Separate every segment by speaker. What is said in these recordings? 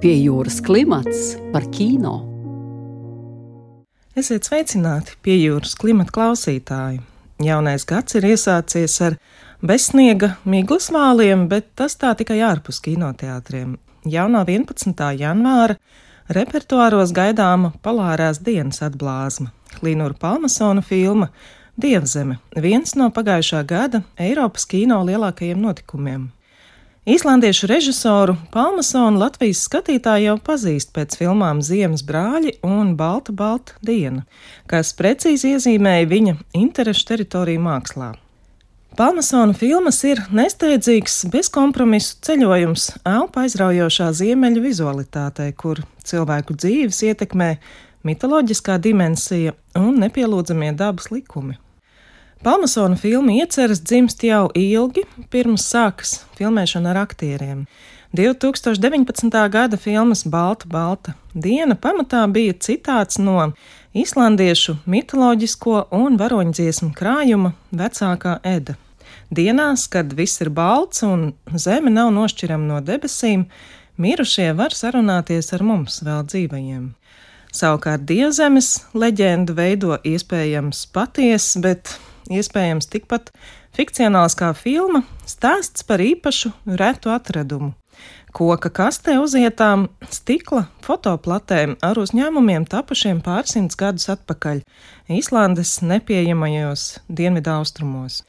Speaker 1: Pie jūras klimats par kino.
Speaker 2: Esiet sveicināti pie jūras klimata klausītāji. Jaunais gads ir iesācies ar bezsniega miglas vāliem, bet tas tā tikai ārpus kinoteātriem. Jau no 11. janvāra repertuāros gaidāma polārās dienas atblāzma, Klinūra Palmasona filma Dievzeme, viens no pagājušā gada Eiropas kino lielākajiem notikumiem. Īslandiešu režisoru Palmasonu Latvijas skatītāji jau pazīst pēc filmām Ziemas brāļi un Balta Balta diena, kas precīzi iezīmēja viņa interešu teritoriju mākslā. Palmasona filmas ir nesteidzīgs, bezkompromisu ceļojums elpa aizraujošā ziemeļu vizualitātei, kur cilvēku dzīves ietekmē mitoloģiskā dimensija un nepielūdzamie dabas likumi. Palmasona filma ieceras dzimst jau ilgi pirms sākas filmēšana ar aktieriem. 2019. gada filmas Balta, Balta diena pamatā bija citāts no islandiešu mitoloģisko un varoņdziesmu krājuma vecākā Eda. Dienās, kad viss ir balts un zeme nav nošķirama no debesīm, mirušie var sarunāties ar mums vēl dzīvajiem. Savukārt dievzemes leģendu veido iespējams patiesa, bet iespējams tikpat fikcionāls kā filma, stāsts par īpašu retu atradumu. Koka kastē uzietām stikla fotoplatēm ar uzņēmumiem tapušiem pārsimts gadus atpakaļ Īslandes nepieejamajos dienvidu austrumos.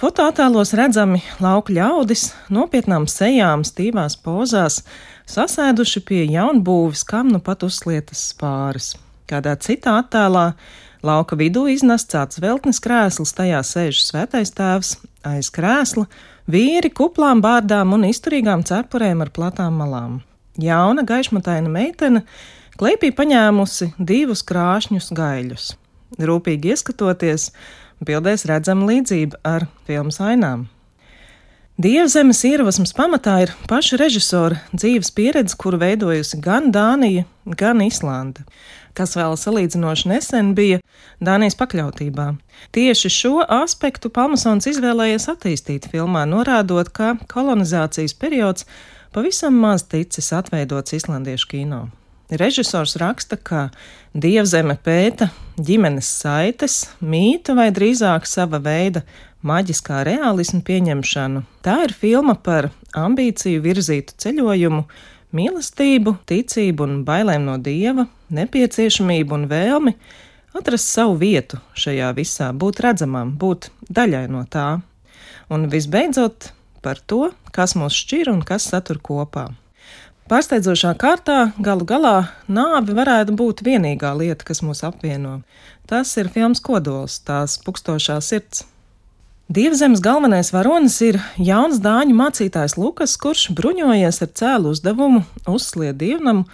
Speaker 2: Fotoattēlos redzami lauku ļaudis, nopietnām sejām, stīvās pozās, sasēduši pie jaunbūves, kam nu pat uzlietas spāris. Kādā citā attēlā Lauka vidū iznests tāds veltnes krēsls, tajā sēž svētais tēvs, aiz krēsla vīri kuplām bārdām un izturīgām cepurēm ar platām malām. Jauna gaišmataina meitene kleipī paņēmusi divus krāšņus gaļus. Rūpīgi ieskatoties, bildēs redzama līdzība ar filmas ainām. Dievzemes iedvesmas pamatā ir paša režisora dzīves pieredze, kuru veidojusi gan Dānija, gan Islanda, kas vēl salīdzinoši nesen bija Dānijas pakļautībā. Tieši šo aspektu Palmasons izvēlējies attīstīt filmā, norādot, ka kolonizācijas periods pavisam maz ticis atveidots islandiešu kino. Režisors raksta, ka dievzeme pēta ģimenes saites, mītu vai drīzāk sava veida maģiskā realisma pieņemšanu. Tā ir filma par ambīciju virzītu ceļojumu, mīlestību, ticību un bailēm no dieva, nepieciešamību un vēlmi atrast savu vietu šajā visā, būt redzamam, būt daļai no tā. Un visbeidzot par to, kas mūs šķir un kas satur kopā. Pārsteidzošā kārtā galu galā nāve varētu būt vienīgā lieta, kas mūs apvieno. Tas ir filmas kodols, tās pukstošā sirds. Dievzemes galvenais varonis ir jauns dāņu mācītājs Lukas, kurš bruņojies ar cēlu uzdevumu, uzslied dievnamu,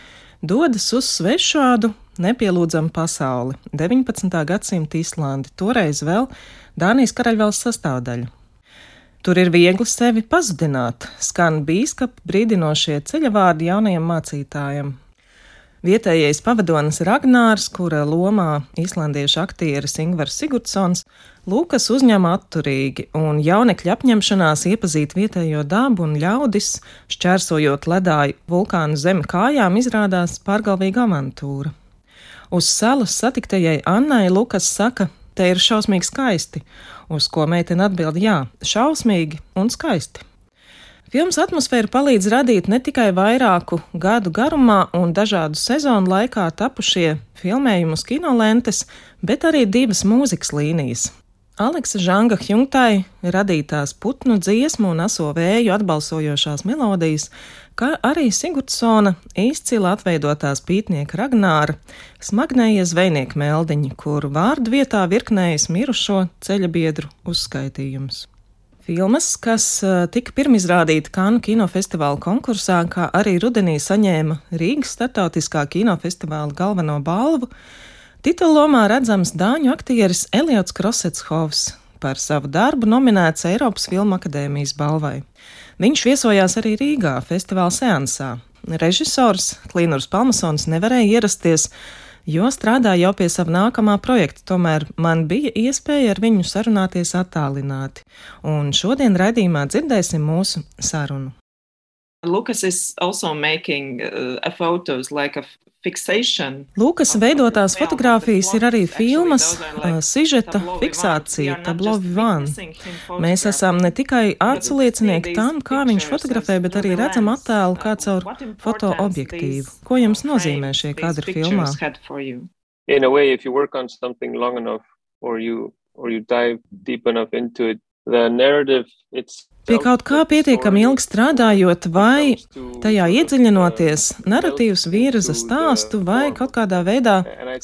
Speaker 2: dodas uz svešādu, nepielūdzamu pasauli - 19. gadsimta Īslandi, toreiz vēl Dānijas karaļvalsts sastāvdaļa. Tur ir viegli sevi pazudināt, skan bīskapa brīdinošie ceļavārdi jaunajam mācītājam. Vietējais pavadonis Ragnārs, kura lomā islandiešu aktieris Ingvars Sigurdsons, Lūkas uzņem atturīgi, un jaunekļa apņemšanās iepazīt vietējo dabu un ļaudis, šķērsojot ledāju vulkānu zemi kājām, izrādās pārgalvīga avantūra. Uz salas satiktajai Annai Lukas saka, te ir šausmīgi skaisti, uz ko meitene atbild jā, šausmīgi un skaisti. Filmas atmosfēra palīdz radīt ne tikai vairāku gadu garumā un dažādu sezonu laikā tapušie filmējumus kinolentes, bet arī divas mūzikas līnijas. Aleksa Žanga Hjungtai radītās putnu dziesmu un aso vēju atbalsojošās melodijas, kā arī Sigurdsona izcila atveidotās pītnieka Ragnāra smagnējie zvejnieku meldiņi, kur vārdu vietā virknējas mirušo ceļa biedru uzskaitījums. Filmas, kas tika pirmizrādīta Kanu kinofestivāla konkursā, kā arī rudenī saņēma Rīgas startautiskā kinofestivāla galveno balvu, Titulomā redzams dāņu aktieris Eliots Krosetshovs, par savu darbu nominēts Eiropas Filmu akadēmijas balvai. Viņš viesojās arī Rīgā festivāla seansā. Režisors Klīnurs Palmasons nevarēja ierasties, jo strādāja jau pie sava nākamā projekta, tomēr man bija iespēja ar viņu sarunāties attālināti, un šodien raidījumā dzirdēsim mūsu sarunu.
Speaker 3: Lucas is also making uh, photos like a fixation.
Speaker 2: Lūkas veidotās fotogrāfijas ir arī filmas, sižeta fiksācija, tablovi van. Mēs esam ne tikai atsliecinieki tam, kā viņš fotografē, bet arī redzam attēlu kā caur fotoobjektīvu. Ko jums nozīmē šie kadri filmā?
Speaker 4: In a way, if you work on something long enough or you or you dive deep enough into it,
Speaker 2: Pie kaut kā pietiekami ilgi strādājot, vai tajā iedziļinoties, narratīvs virza stāstu vai kaut kādā veidā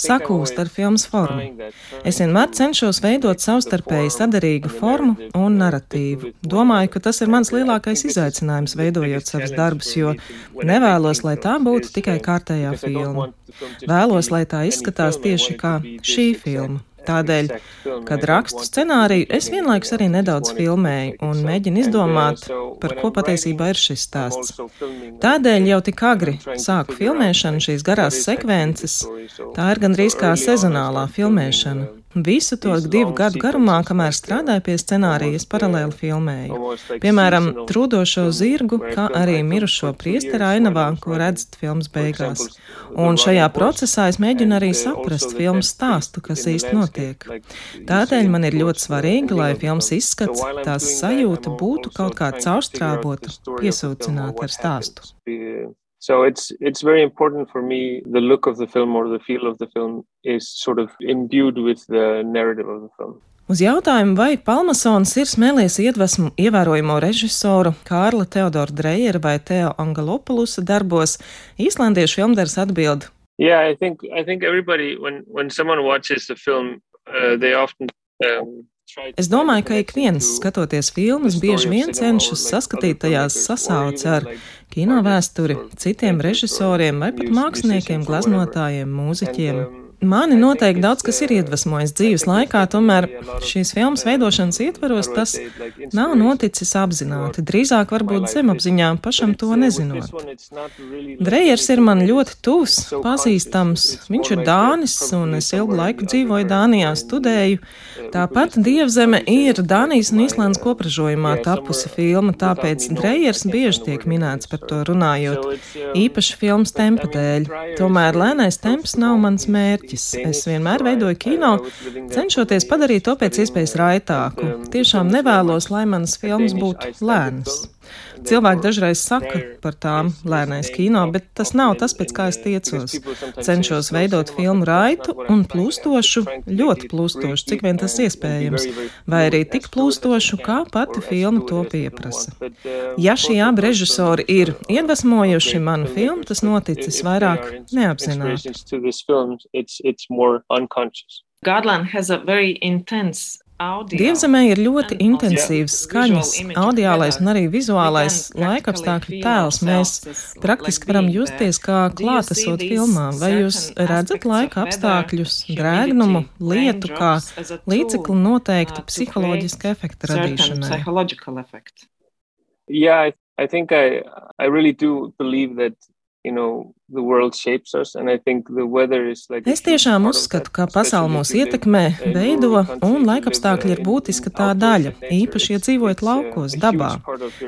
Speaker 2: sakūst ar filmas formu. Es vienmēr cenšos veidot savstarpēji sadarīgu formu un narratīvu. Domāju, ka tas ir mans lielākais izaicinājums veidojot savus darbus, jo nevēlos, lai tā būtu tikai kārtējā filma. Vēlos, lai tā izskatās tieši kā šī filma. Tādēļ, kad rakstu scenāriju, es vienlaikus arī nedaudz filmēju un mēģinu izdomāt, par ko patiesībā ir šis stāsts. Tādēļ jau tik agri sāku filmēšanu šīs garās sekvences. Tā ir gandrīz kā sezonālā filmēšana. Visu to divu gadu garumā, kamēr strādāju pie scenārijas, paralēli filmēju. Piemēram, trūdošo zirgu, kā arī mirušo priesteru ainavā, ko redzat filmas beigās. Un šajā procesā es mēģinu arī saprast filmas stāstu, kas īsti notiek. Tādēļ man ir ļoti svarīgi, lai filmas izskats, tās sajūta būtu kaut kā caurstrāvota, piesūcināta ar stāstu.
Speaker 4: So it's it's very important for me. The look of the film or the feel of the film is sort of imbued with the narrative of the film.
Speaker 2: Uz jautājumu, vai Palmasons ir smēlies iedvesmu ievērojamo režisoru Kārla Teodora Dreira vai Teo Angelopulusa darbos, īslandiešu filmdars atbild.
Speaker 4: Yeah, I think I think everybody when when someone watches the film, uh, they often um,
Speaker 2: Es domāju, ka ik viens, skatoties filmas, bieži vien cenšas saskatīt tajās sasauci ar kino vēsturi, citiem režisoriem vai pat māksliniekiem, glaznotājiem, mūziķiem. Mani noteikti daudz kas ir iedvesmojis dzīves laikā, tomēr šīs filmas veidošanas ietvaros tas nav noticis apzināti, drīzāk varbūt zemapziņā pašam to nezinot. Drejers ir man ļoti tuvs, pazīstams, viņš ir Dānis, un es ilgu laiku dzīvoju Dānijā, studēju. Tāpat Dievzeme ir Dānijas un Īslandes kopražojumā tapusi filma, tāpēc Drejers bieži tiek minēts par to runājot, īpaši filmas tempa dēļ. Tomēr lēnais temps nav mans mērķis mērķis. Es vienmēr veidoju kino, cenšoties padarīt to pēc iespējas raitāku. Tiešām nevēlos, lai manas filmas būtu lēnas. Cilvēki dažreiz saka par tām lēnais kino, bet tas nav tas, pēc kā es tiecos. Cenšos veidot filmu raitu un plūstošu, ļoti plūstošu, cik vien tas iespējams, vai arī tik plūstošu, kā pati filma to pieprasa. Ja šie abi režisori ir iedvesmojuši manu filmu, tas noticis vairāk neapzināti.
Speaker 3: Godland has a very intense
Speaker 2: Dievzemē ir ļoti intensīvs skaņas, audiālais un arī vizuālais laikapstākļu tēls. Mēs praktiski varam justies kā klātesot filmā. Vai jūs redzat laika apstākļus, drēgnumu, lietu kā līdzekli noteiktu psiholoģiska efekta radīšanai?
Speaker 4: Yeah, I, I think I, I really do believe that
Speaker 2: Es tiešām uzskatu, ka pasauli mūs ietekmē, veido, un laikapstākļi ir būtiska tā daļa, īpaši, ja dzīvojat laukos, dabā.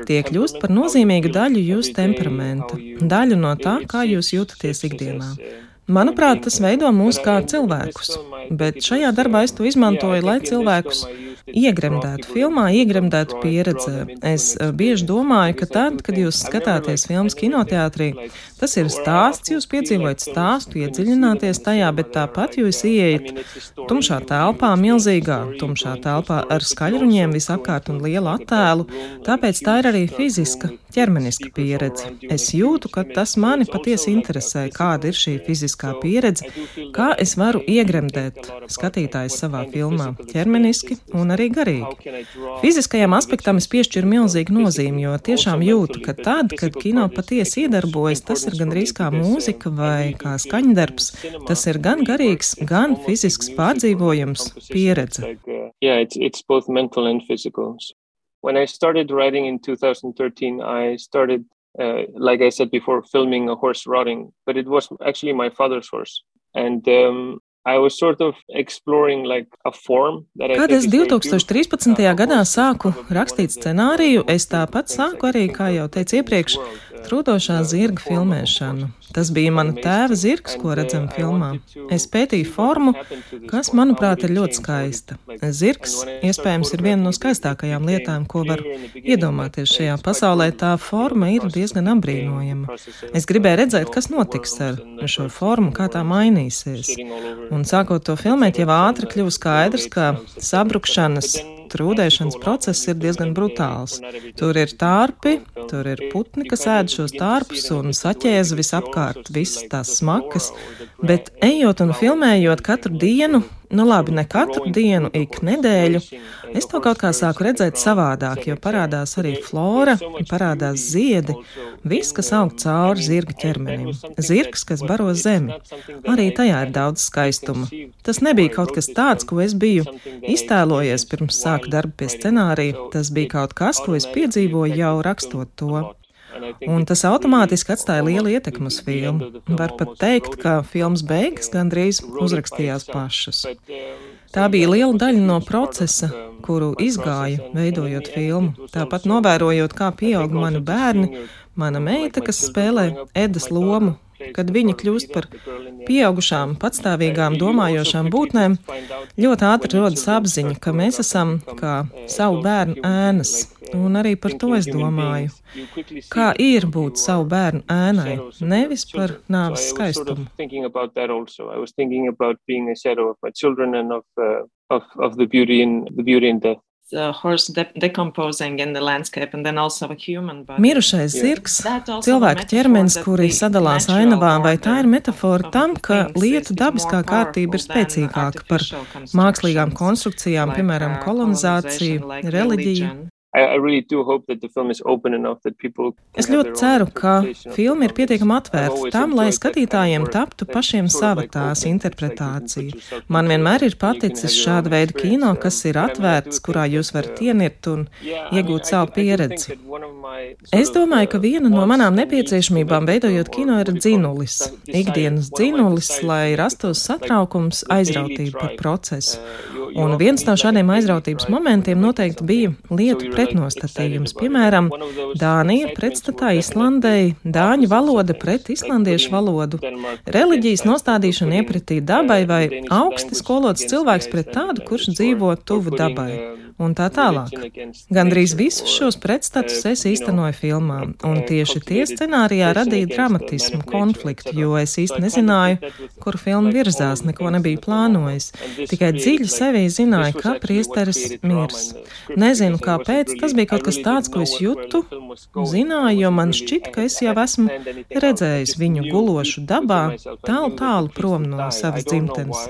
Speaker 2: Tie kļūst par nozīmīgu daļu jūsu temperamenta, daļu no tā, kā jūs jūtaties ikdienā. Manuprāt, tas veido mūs kā cilvēkus, bet šajā darbā es to izmantoju, lai cilvēkus iegremdētu filmā, iegremdētu pieredzē. Es eh, bieži domāju, ka tad, kad jūs skatāties filmas kinoteātrī, tas ir stāsts, jūs piedzīvojat stāstu, iedziļināties tajā, bet tāpat jūs ieiet tumšā telpā, milzīgā tumšā telpā ar skaļruņiem visapkārt un lielu attēlu, tāpēc tā ir arī fiziska, ķermeniska pieredze. Es jūtu, ka tas mani patiesi interesē, kāda ir šī fiziskā pieredze, kā es varu iegremdēt skatītāju savā filmā ķermeniski un arī garīgi. Fiziskajam aspektam es piešķiru milzīgu nozīmi, jo tiešām jūtu, ka tad, kad kino patiesi iedarbojas, tas ir gandrīz kā mūzika vai kā skaņdarbs, tas ir gan garīgs, gan fizisks pārdzīvojums, pieredze.
Speaker 4: Yeah, it's, it's both mental and physical. When I started writing in 2013, I started uh, like I said before, filming a horse rotting, but it was actually my father's horse. And um, Sort of like
Speaker 2: Kad es 2013. gadā sāku rakstīt scenāriju, es tāpat sāku arī, kā jau teicu iepriekš, trūdošā zirga filmēšanu. Tas bija mana tēva zirgs, ko redzam filmā. Es pētīju formu, kas, manuprāt, ir ļoti skaista. Zirgs, iespējams, ir viena no skaistākajām lietām, ko var iedomāties šajā pasaulē. Tā forma ir diezgan apbrīnojama. Es gribēju redzēt, kas notiks ar šo formu, kā tā mainīsies. Un sākot to filmēt, jau ātri kļuva skaidrs, ka sabrukšanas trūdēšanas process ir diezgan brutāls. Tur ir tārpi, tur ir putni, kas ēd šos tārpus un saķēza visapkārt visas tās smakas, bet ejot un filmējot katru dienu, Nu, labi, ne katru dienu, ik nedēļu. Es to kaut kā sāku redzēt savādāk, jo parādās arī flora, parādās ziedi, viss, kas aug cauri zirga ķermenim. Zirgs, kas baro zemi. Arī tajā ir daudz skaistuma. Tas nebija kaut kas tāds, ko es biju iztēlojies pirms sāku darbu pie scenārija. Tas bija kaut kas, ko es piedzīvoju jau rakstot to. Un tas automātiski atstāja lielu ietekmi uz filmu. Var pat teikt, ka filmas beigas gandrīz uzrakstījās pašas. Tā bija liela daļa no procesa, kuru izgāju, veidojot filmu. Tāpat novērojot, kā pieaug mani bērni, mana meita, kas spēlē Edas lomu Kad viņi kļūst par pieaugušām, patstāvīgām, domājošām būtnēm, ļoti ātri rodas apziņa, ka mēs esam kā savu bērnu ēnas. Un arī par to es domāju. Kā ir būt savu bērnu ēnai, nevis par nāves skaistumu. Of, of the beauty in the beauty in death. Mirušais zirgs, cilvēka ķermenis, kuri sadalās ainavā, vai tā ir metafora tam, ka lietu dabiskā kārtība ir spēcīgāka par mākslīgām konstrukcijām, piemēram, uh, kolonizāciju, reliģiju? Es ļoti ceru, ka filma ir pietiekami atvērta tam, lai skatītājiem taptu pašiem sava tās interpretācija. Man vienmēr ir paticis šāda veida kino, kas ir atvērts, kurā jūs varat ienirt un iegūt savu pieredzi. Es domāju, ka viena no manām nepieciešamībām veidojot kino ir dzinulis, ikdienas dzinulis, lai rastos satraukums, aizrautība par procesu. Un viens no šādiem aizrautības momentiem noteikti bija lietu pretnostatījums. Piemēram, Dānija pretstatā Islandei, Dāņu valoda pret islandiešu valodu, reliģijas nostādīšana iepratī dabai vai augsti skolots cilvēks pret tādu, kurš dzīvo tuvu dabai un tā tālāk. Gandrīz visus šos pretstatus es īstenoju filmā, un tieši tie scenārijā radīja dramatismu, konfliktu, jo es īsti nezināju, kur filma virzās, neko nebiju plānojis. Tikai dziļi sevī zināju, ka priesteris mirs. Nezinu, kāpēc, tas bija kaut kas tāds, ko es jūtu, zināju, jo man šķita, ka es jau esmu redzējis viņu gulošu dabā, tālu, tālu prom no savas dzimtenes.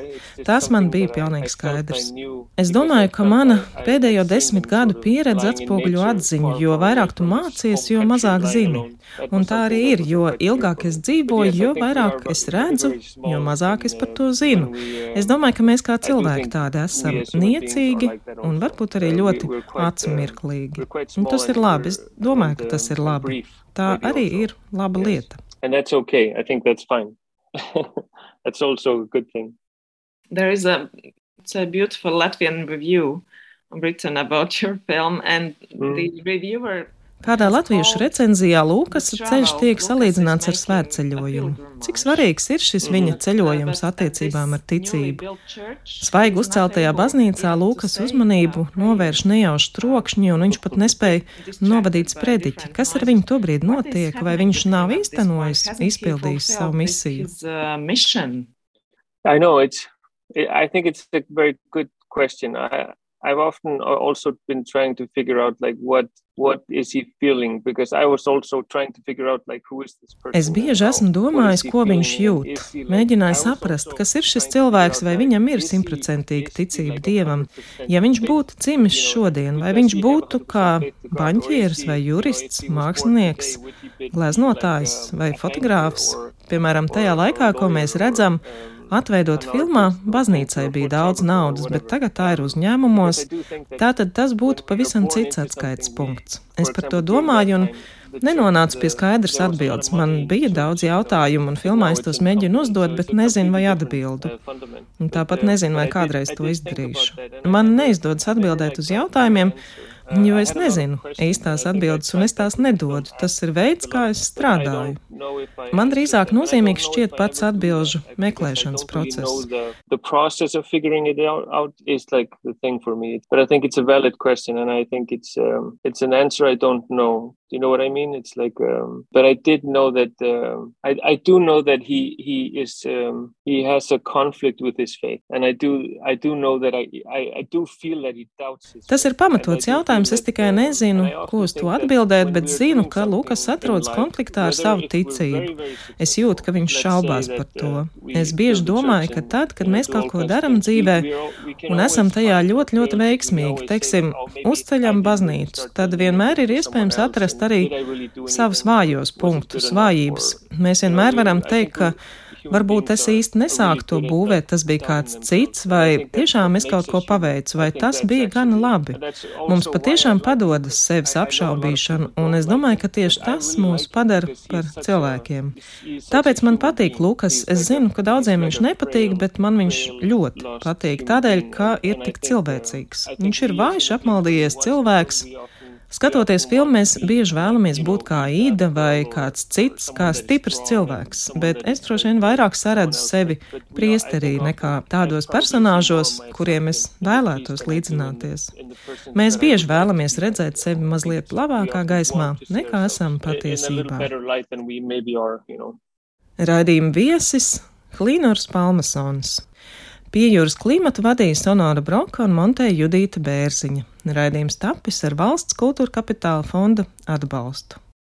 Speaker 2: Tas man bija pilnīgi skaidrs. Es domāju, ka mana pēdējo desmit gadu pieredze atspoguļo atziņu, jo vairāk tu mācies, jo mazāk zini. Un tā arī ir, jo ilgāk es dzīvoju, jo vairāk es redzu, jo mazāk es par to zinu. Es domāju, ka mēs kā cilvēki tādi esam niecīgi un varbūt arī ļoti acumirklīgi. Un tas ir labi, es domāju, ka tas ir labi. Tā arī ir laba lieta. And that's okay. I think that's fine. that's also a good thing.
Speaker 3: There is a, it's a beautiful Latvian review written about your film, and mm. the reviewer
Speaker 2: Kādā latviešu recenzijā Lūkas ceļš tiek salīdzināts ar svētceļojumu. Cik svarīgs ir šis viņa ceļojums attiecībām ar ticību? Svaigi uzceltajā baznīcā Lūkas uzmanību novērš nejauši trokšņi, un viņš pat nespēja novadīt sprediķi. Kas ar viņu tobrīd notiek, vai viņš nav īstenojis, izpildījis savu misiju?
Speaker 4: I know it's, I think it's a very good question. I, I've often also been trying to figure out like what what is he feeling because I was also trying to figure out like who is this person.
Speaker 2: Es bieži esmu domājis, ko viņš jūt. Mēģināju saprast, kas ir šis cilvēks, vai viņam ir simtprocentīga ticība dievam. Ja viņš būtu dzimis šodien, vai viņš būtu kā baņķieris vai jurists, mākslinieks, gleznotājs vai fotogrāfs, piemēram, tajā laikā, ko mēs redzam. Atveidot filmā, baznīcai bija daudz naudas, bet tagad tā ir uzņēmumos. Tātad tas būtu pavisam cits atskaites punkts. Es par to domāju un nenonācu pie skaidras atbildes. Man bija daudz jautājumu, un filmā es tos mēģinu uzdot, bet nezinu, vai atbildu. Un tāpat nezinu, vai kādreiz to izdarīšu. Man neizdodas atbildēt uz jautājumiem, jo es nezinu īstās atbildes, un es tās nedodu. Tas ir veids, kā es strādāju. Man drīzāk nozīmīgs šķiet pats atbilžu meklēšanas process.
Speaker 4: But I think it's a valid question, and I think it's um, it's an answer I don't know. Do you know what I mean? It's like, um, but I did know that um, I I do know that he he is um, he has a conflict with his faith, and I do I do know that I I, I do feel that he doubts his.
Speaker 2: Tas ir pamatots jautājums. Es tikai um, nezinu, ko uz to atbildēt, bet zinu, ka Lukas atrodas konfliktā ar savu ticību. Es jūtu, ka viņš šaubās par to. Uh, es bieži domāju, ka tad, kad mēs kaut ko darām dzīvē un esam tajā ļoti, ļoti veiksmīgi, teiksim, uzceļam baznīcu, tad vienmēr ir iespējams atrast atrast arī savus vājos punktus, vājības. Mēs vienmēr varam teikt, ka varbūt es īsti nesāku to būvēt, tas bija kāds cits, vai tiešām es kaut ko paveicu, vai tas bija gana labi. Mums patiešām padodas sevis apšaubīšana, un es domāju, ka tieši tas mūs padara par cilvēkiem. Tāpēc man patīk Lukas. Es zinu, ka daudziem viņš nepatīk, bet man viņš ļoti patīk tādēļ, ka ir tik cilvēcīgs. Viņš ir vājš, apmaldījies cilvēks. Skatoties filmu, mēs bieži vēlamies būt kā Ida vai kāds cits, kā stiprs cilvēks, bet es droši vien vairāk saredzu sevi priesterī nekā tādos personāžos, kuriem es vēlētos līdzināties. Mēs bieži vēlamies redzēt sevi mazliet labākā gaismā, nekā esam patiesībā. Raidījuma viesis Klinors Palmasons. Pie jūras klimatu vadīja Sonora Broka un Monteja Judīta Bērziņa. Raidījums tapis ar valsts kultūra kapitāla fonda atbalstu.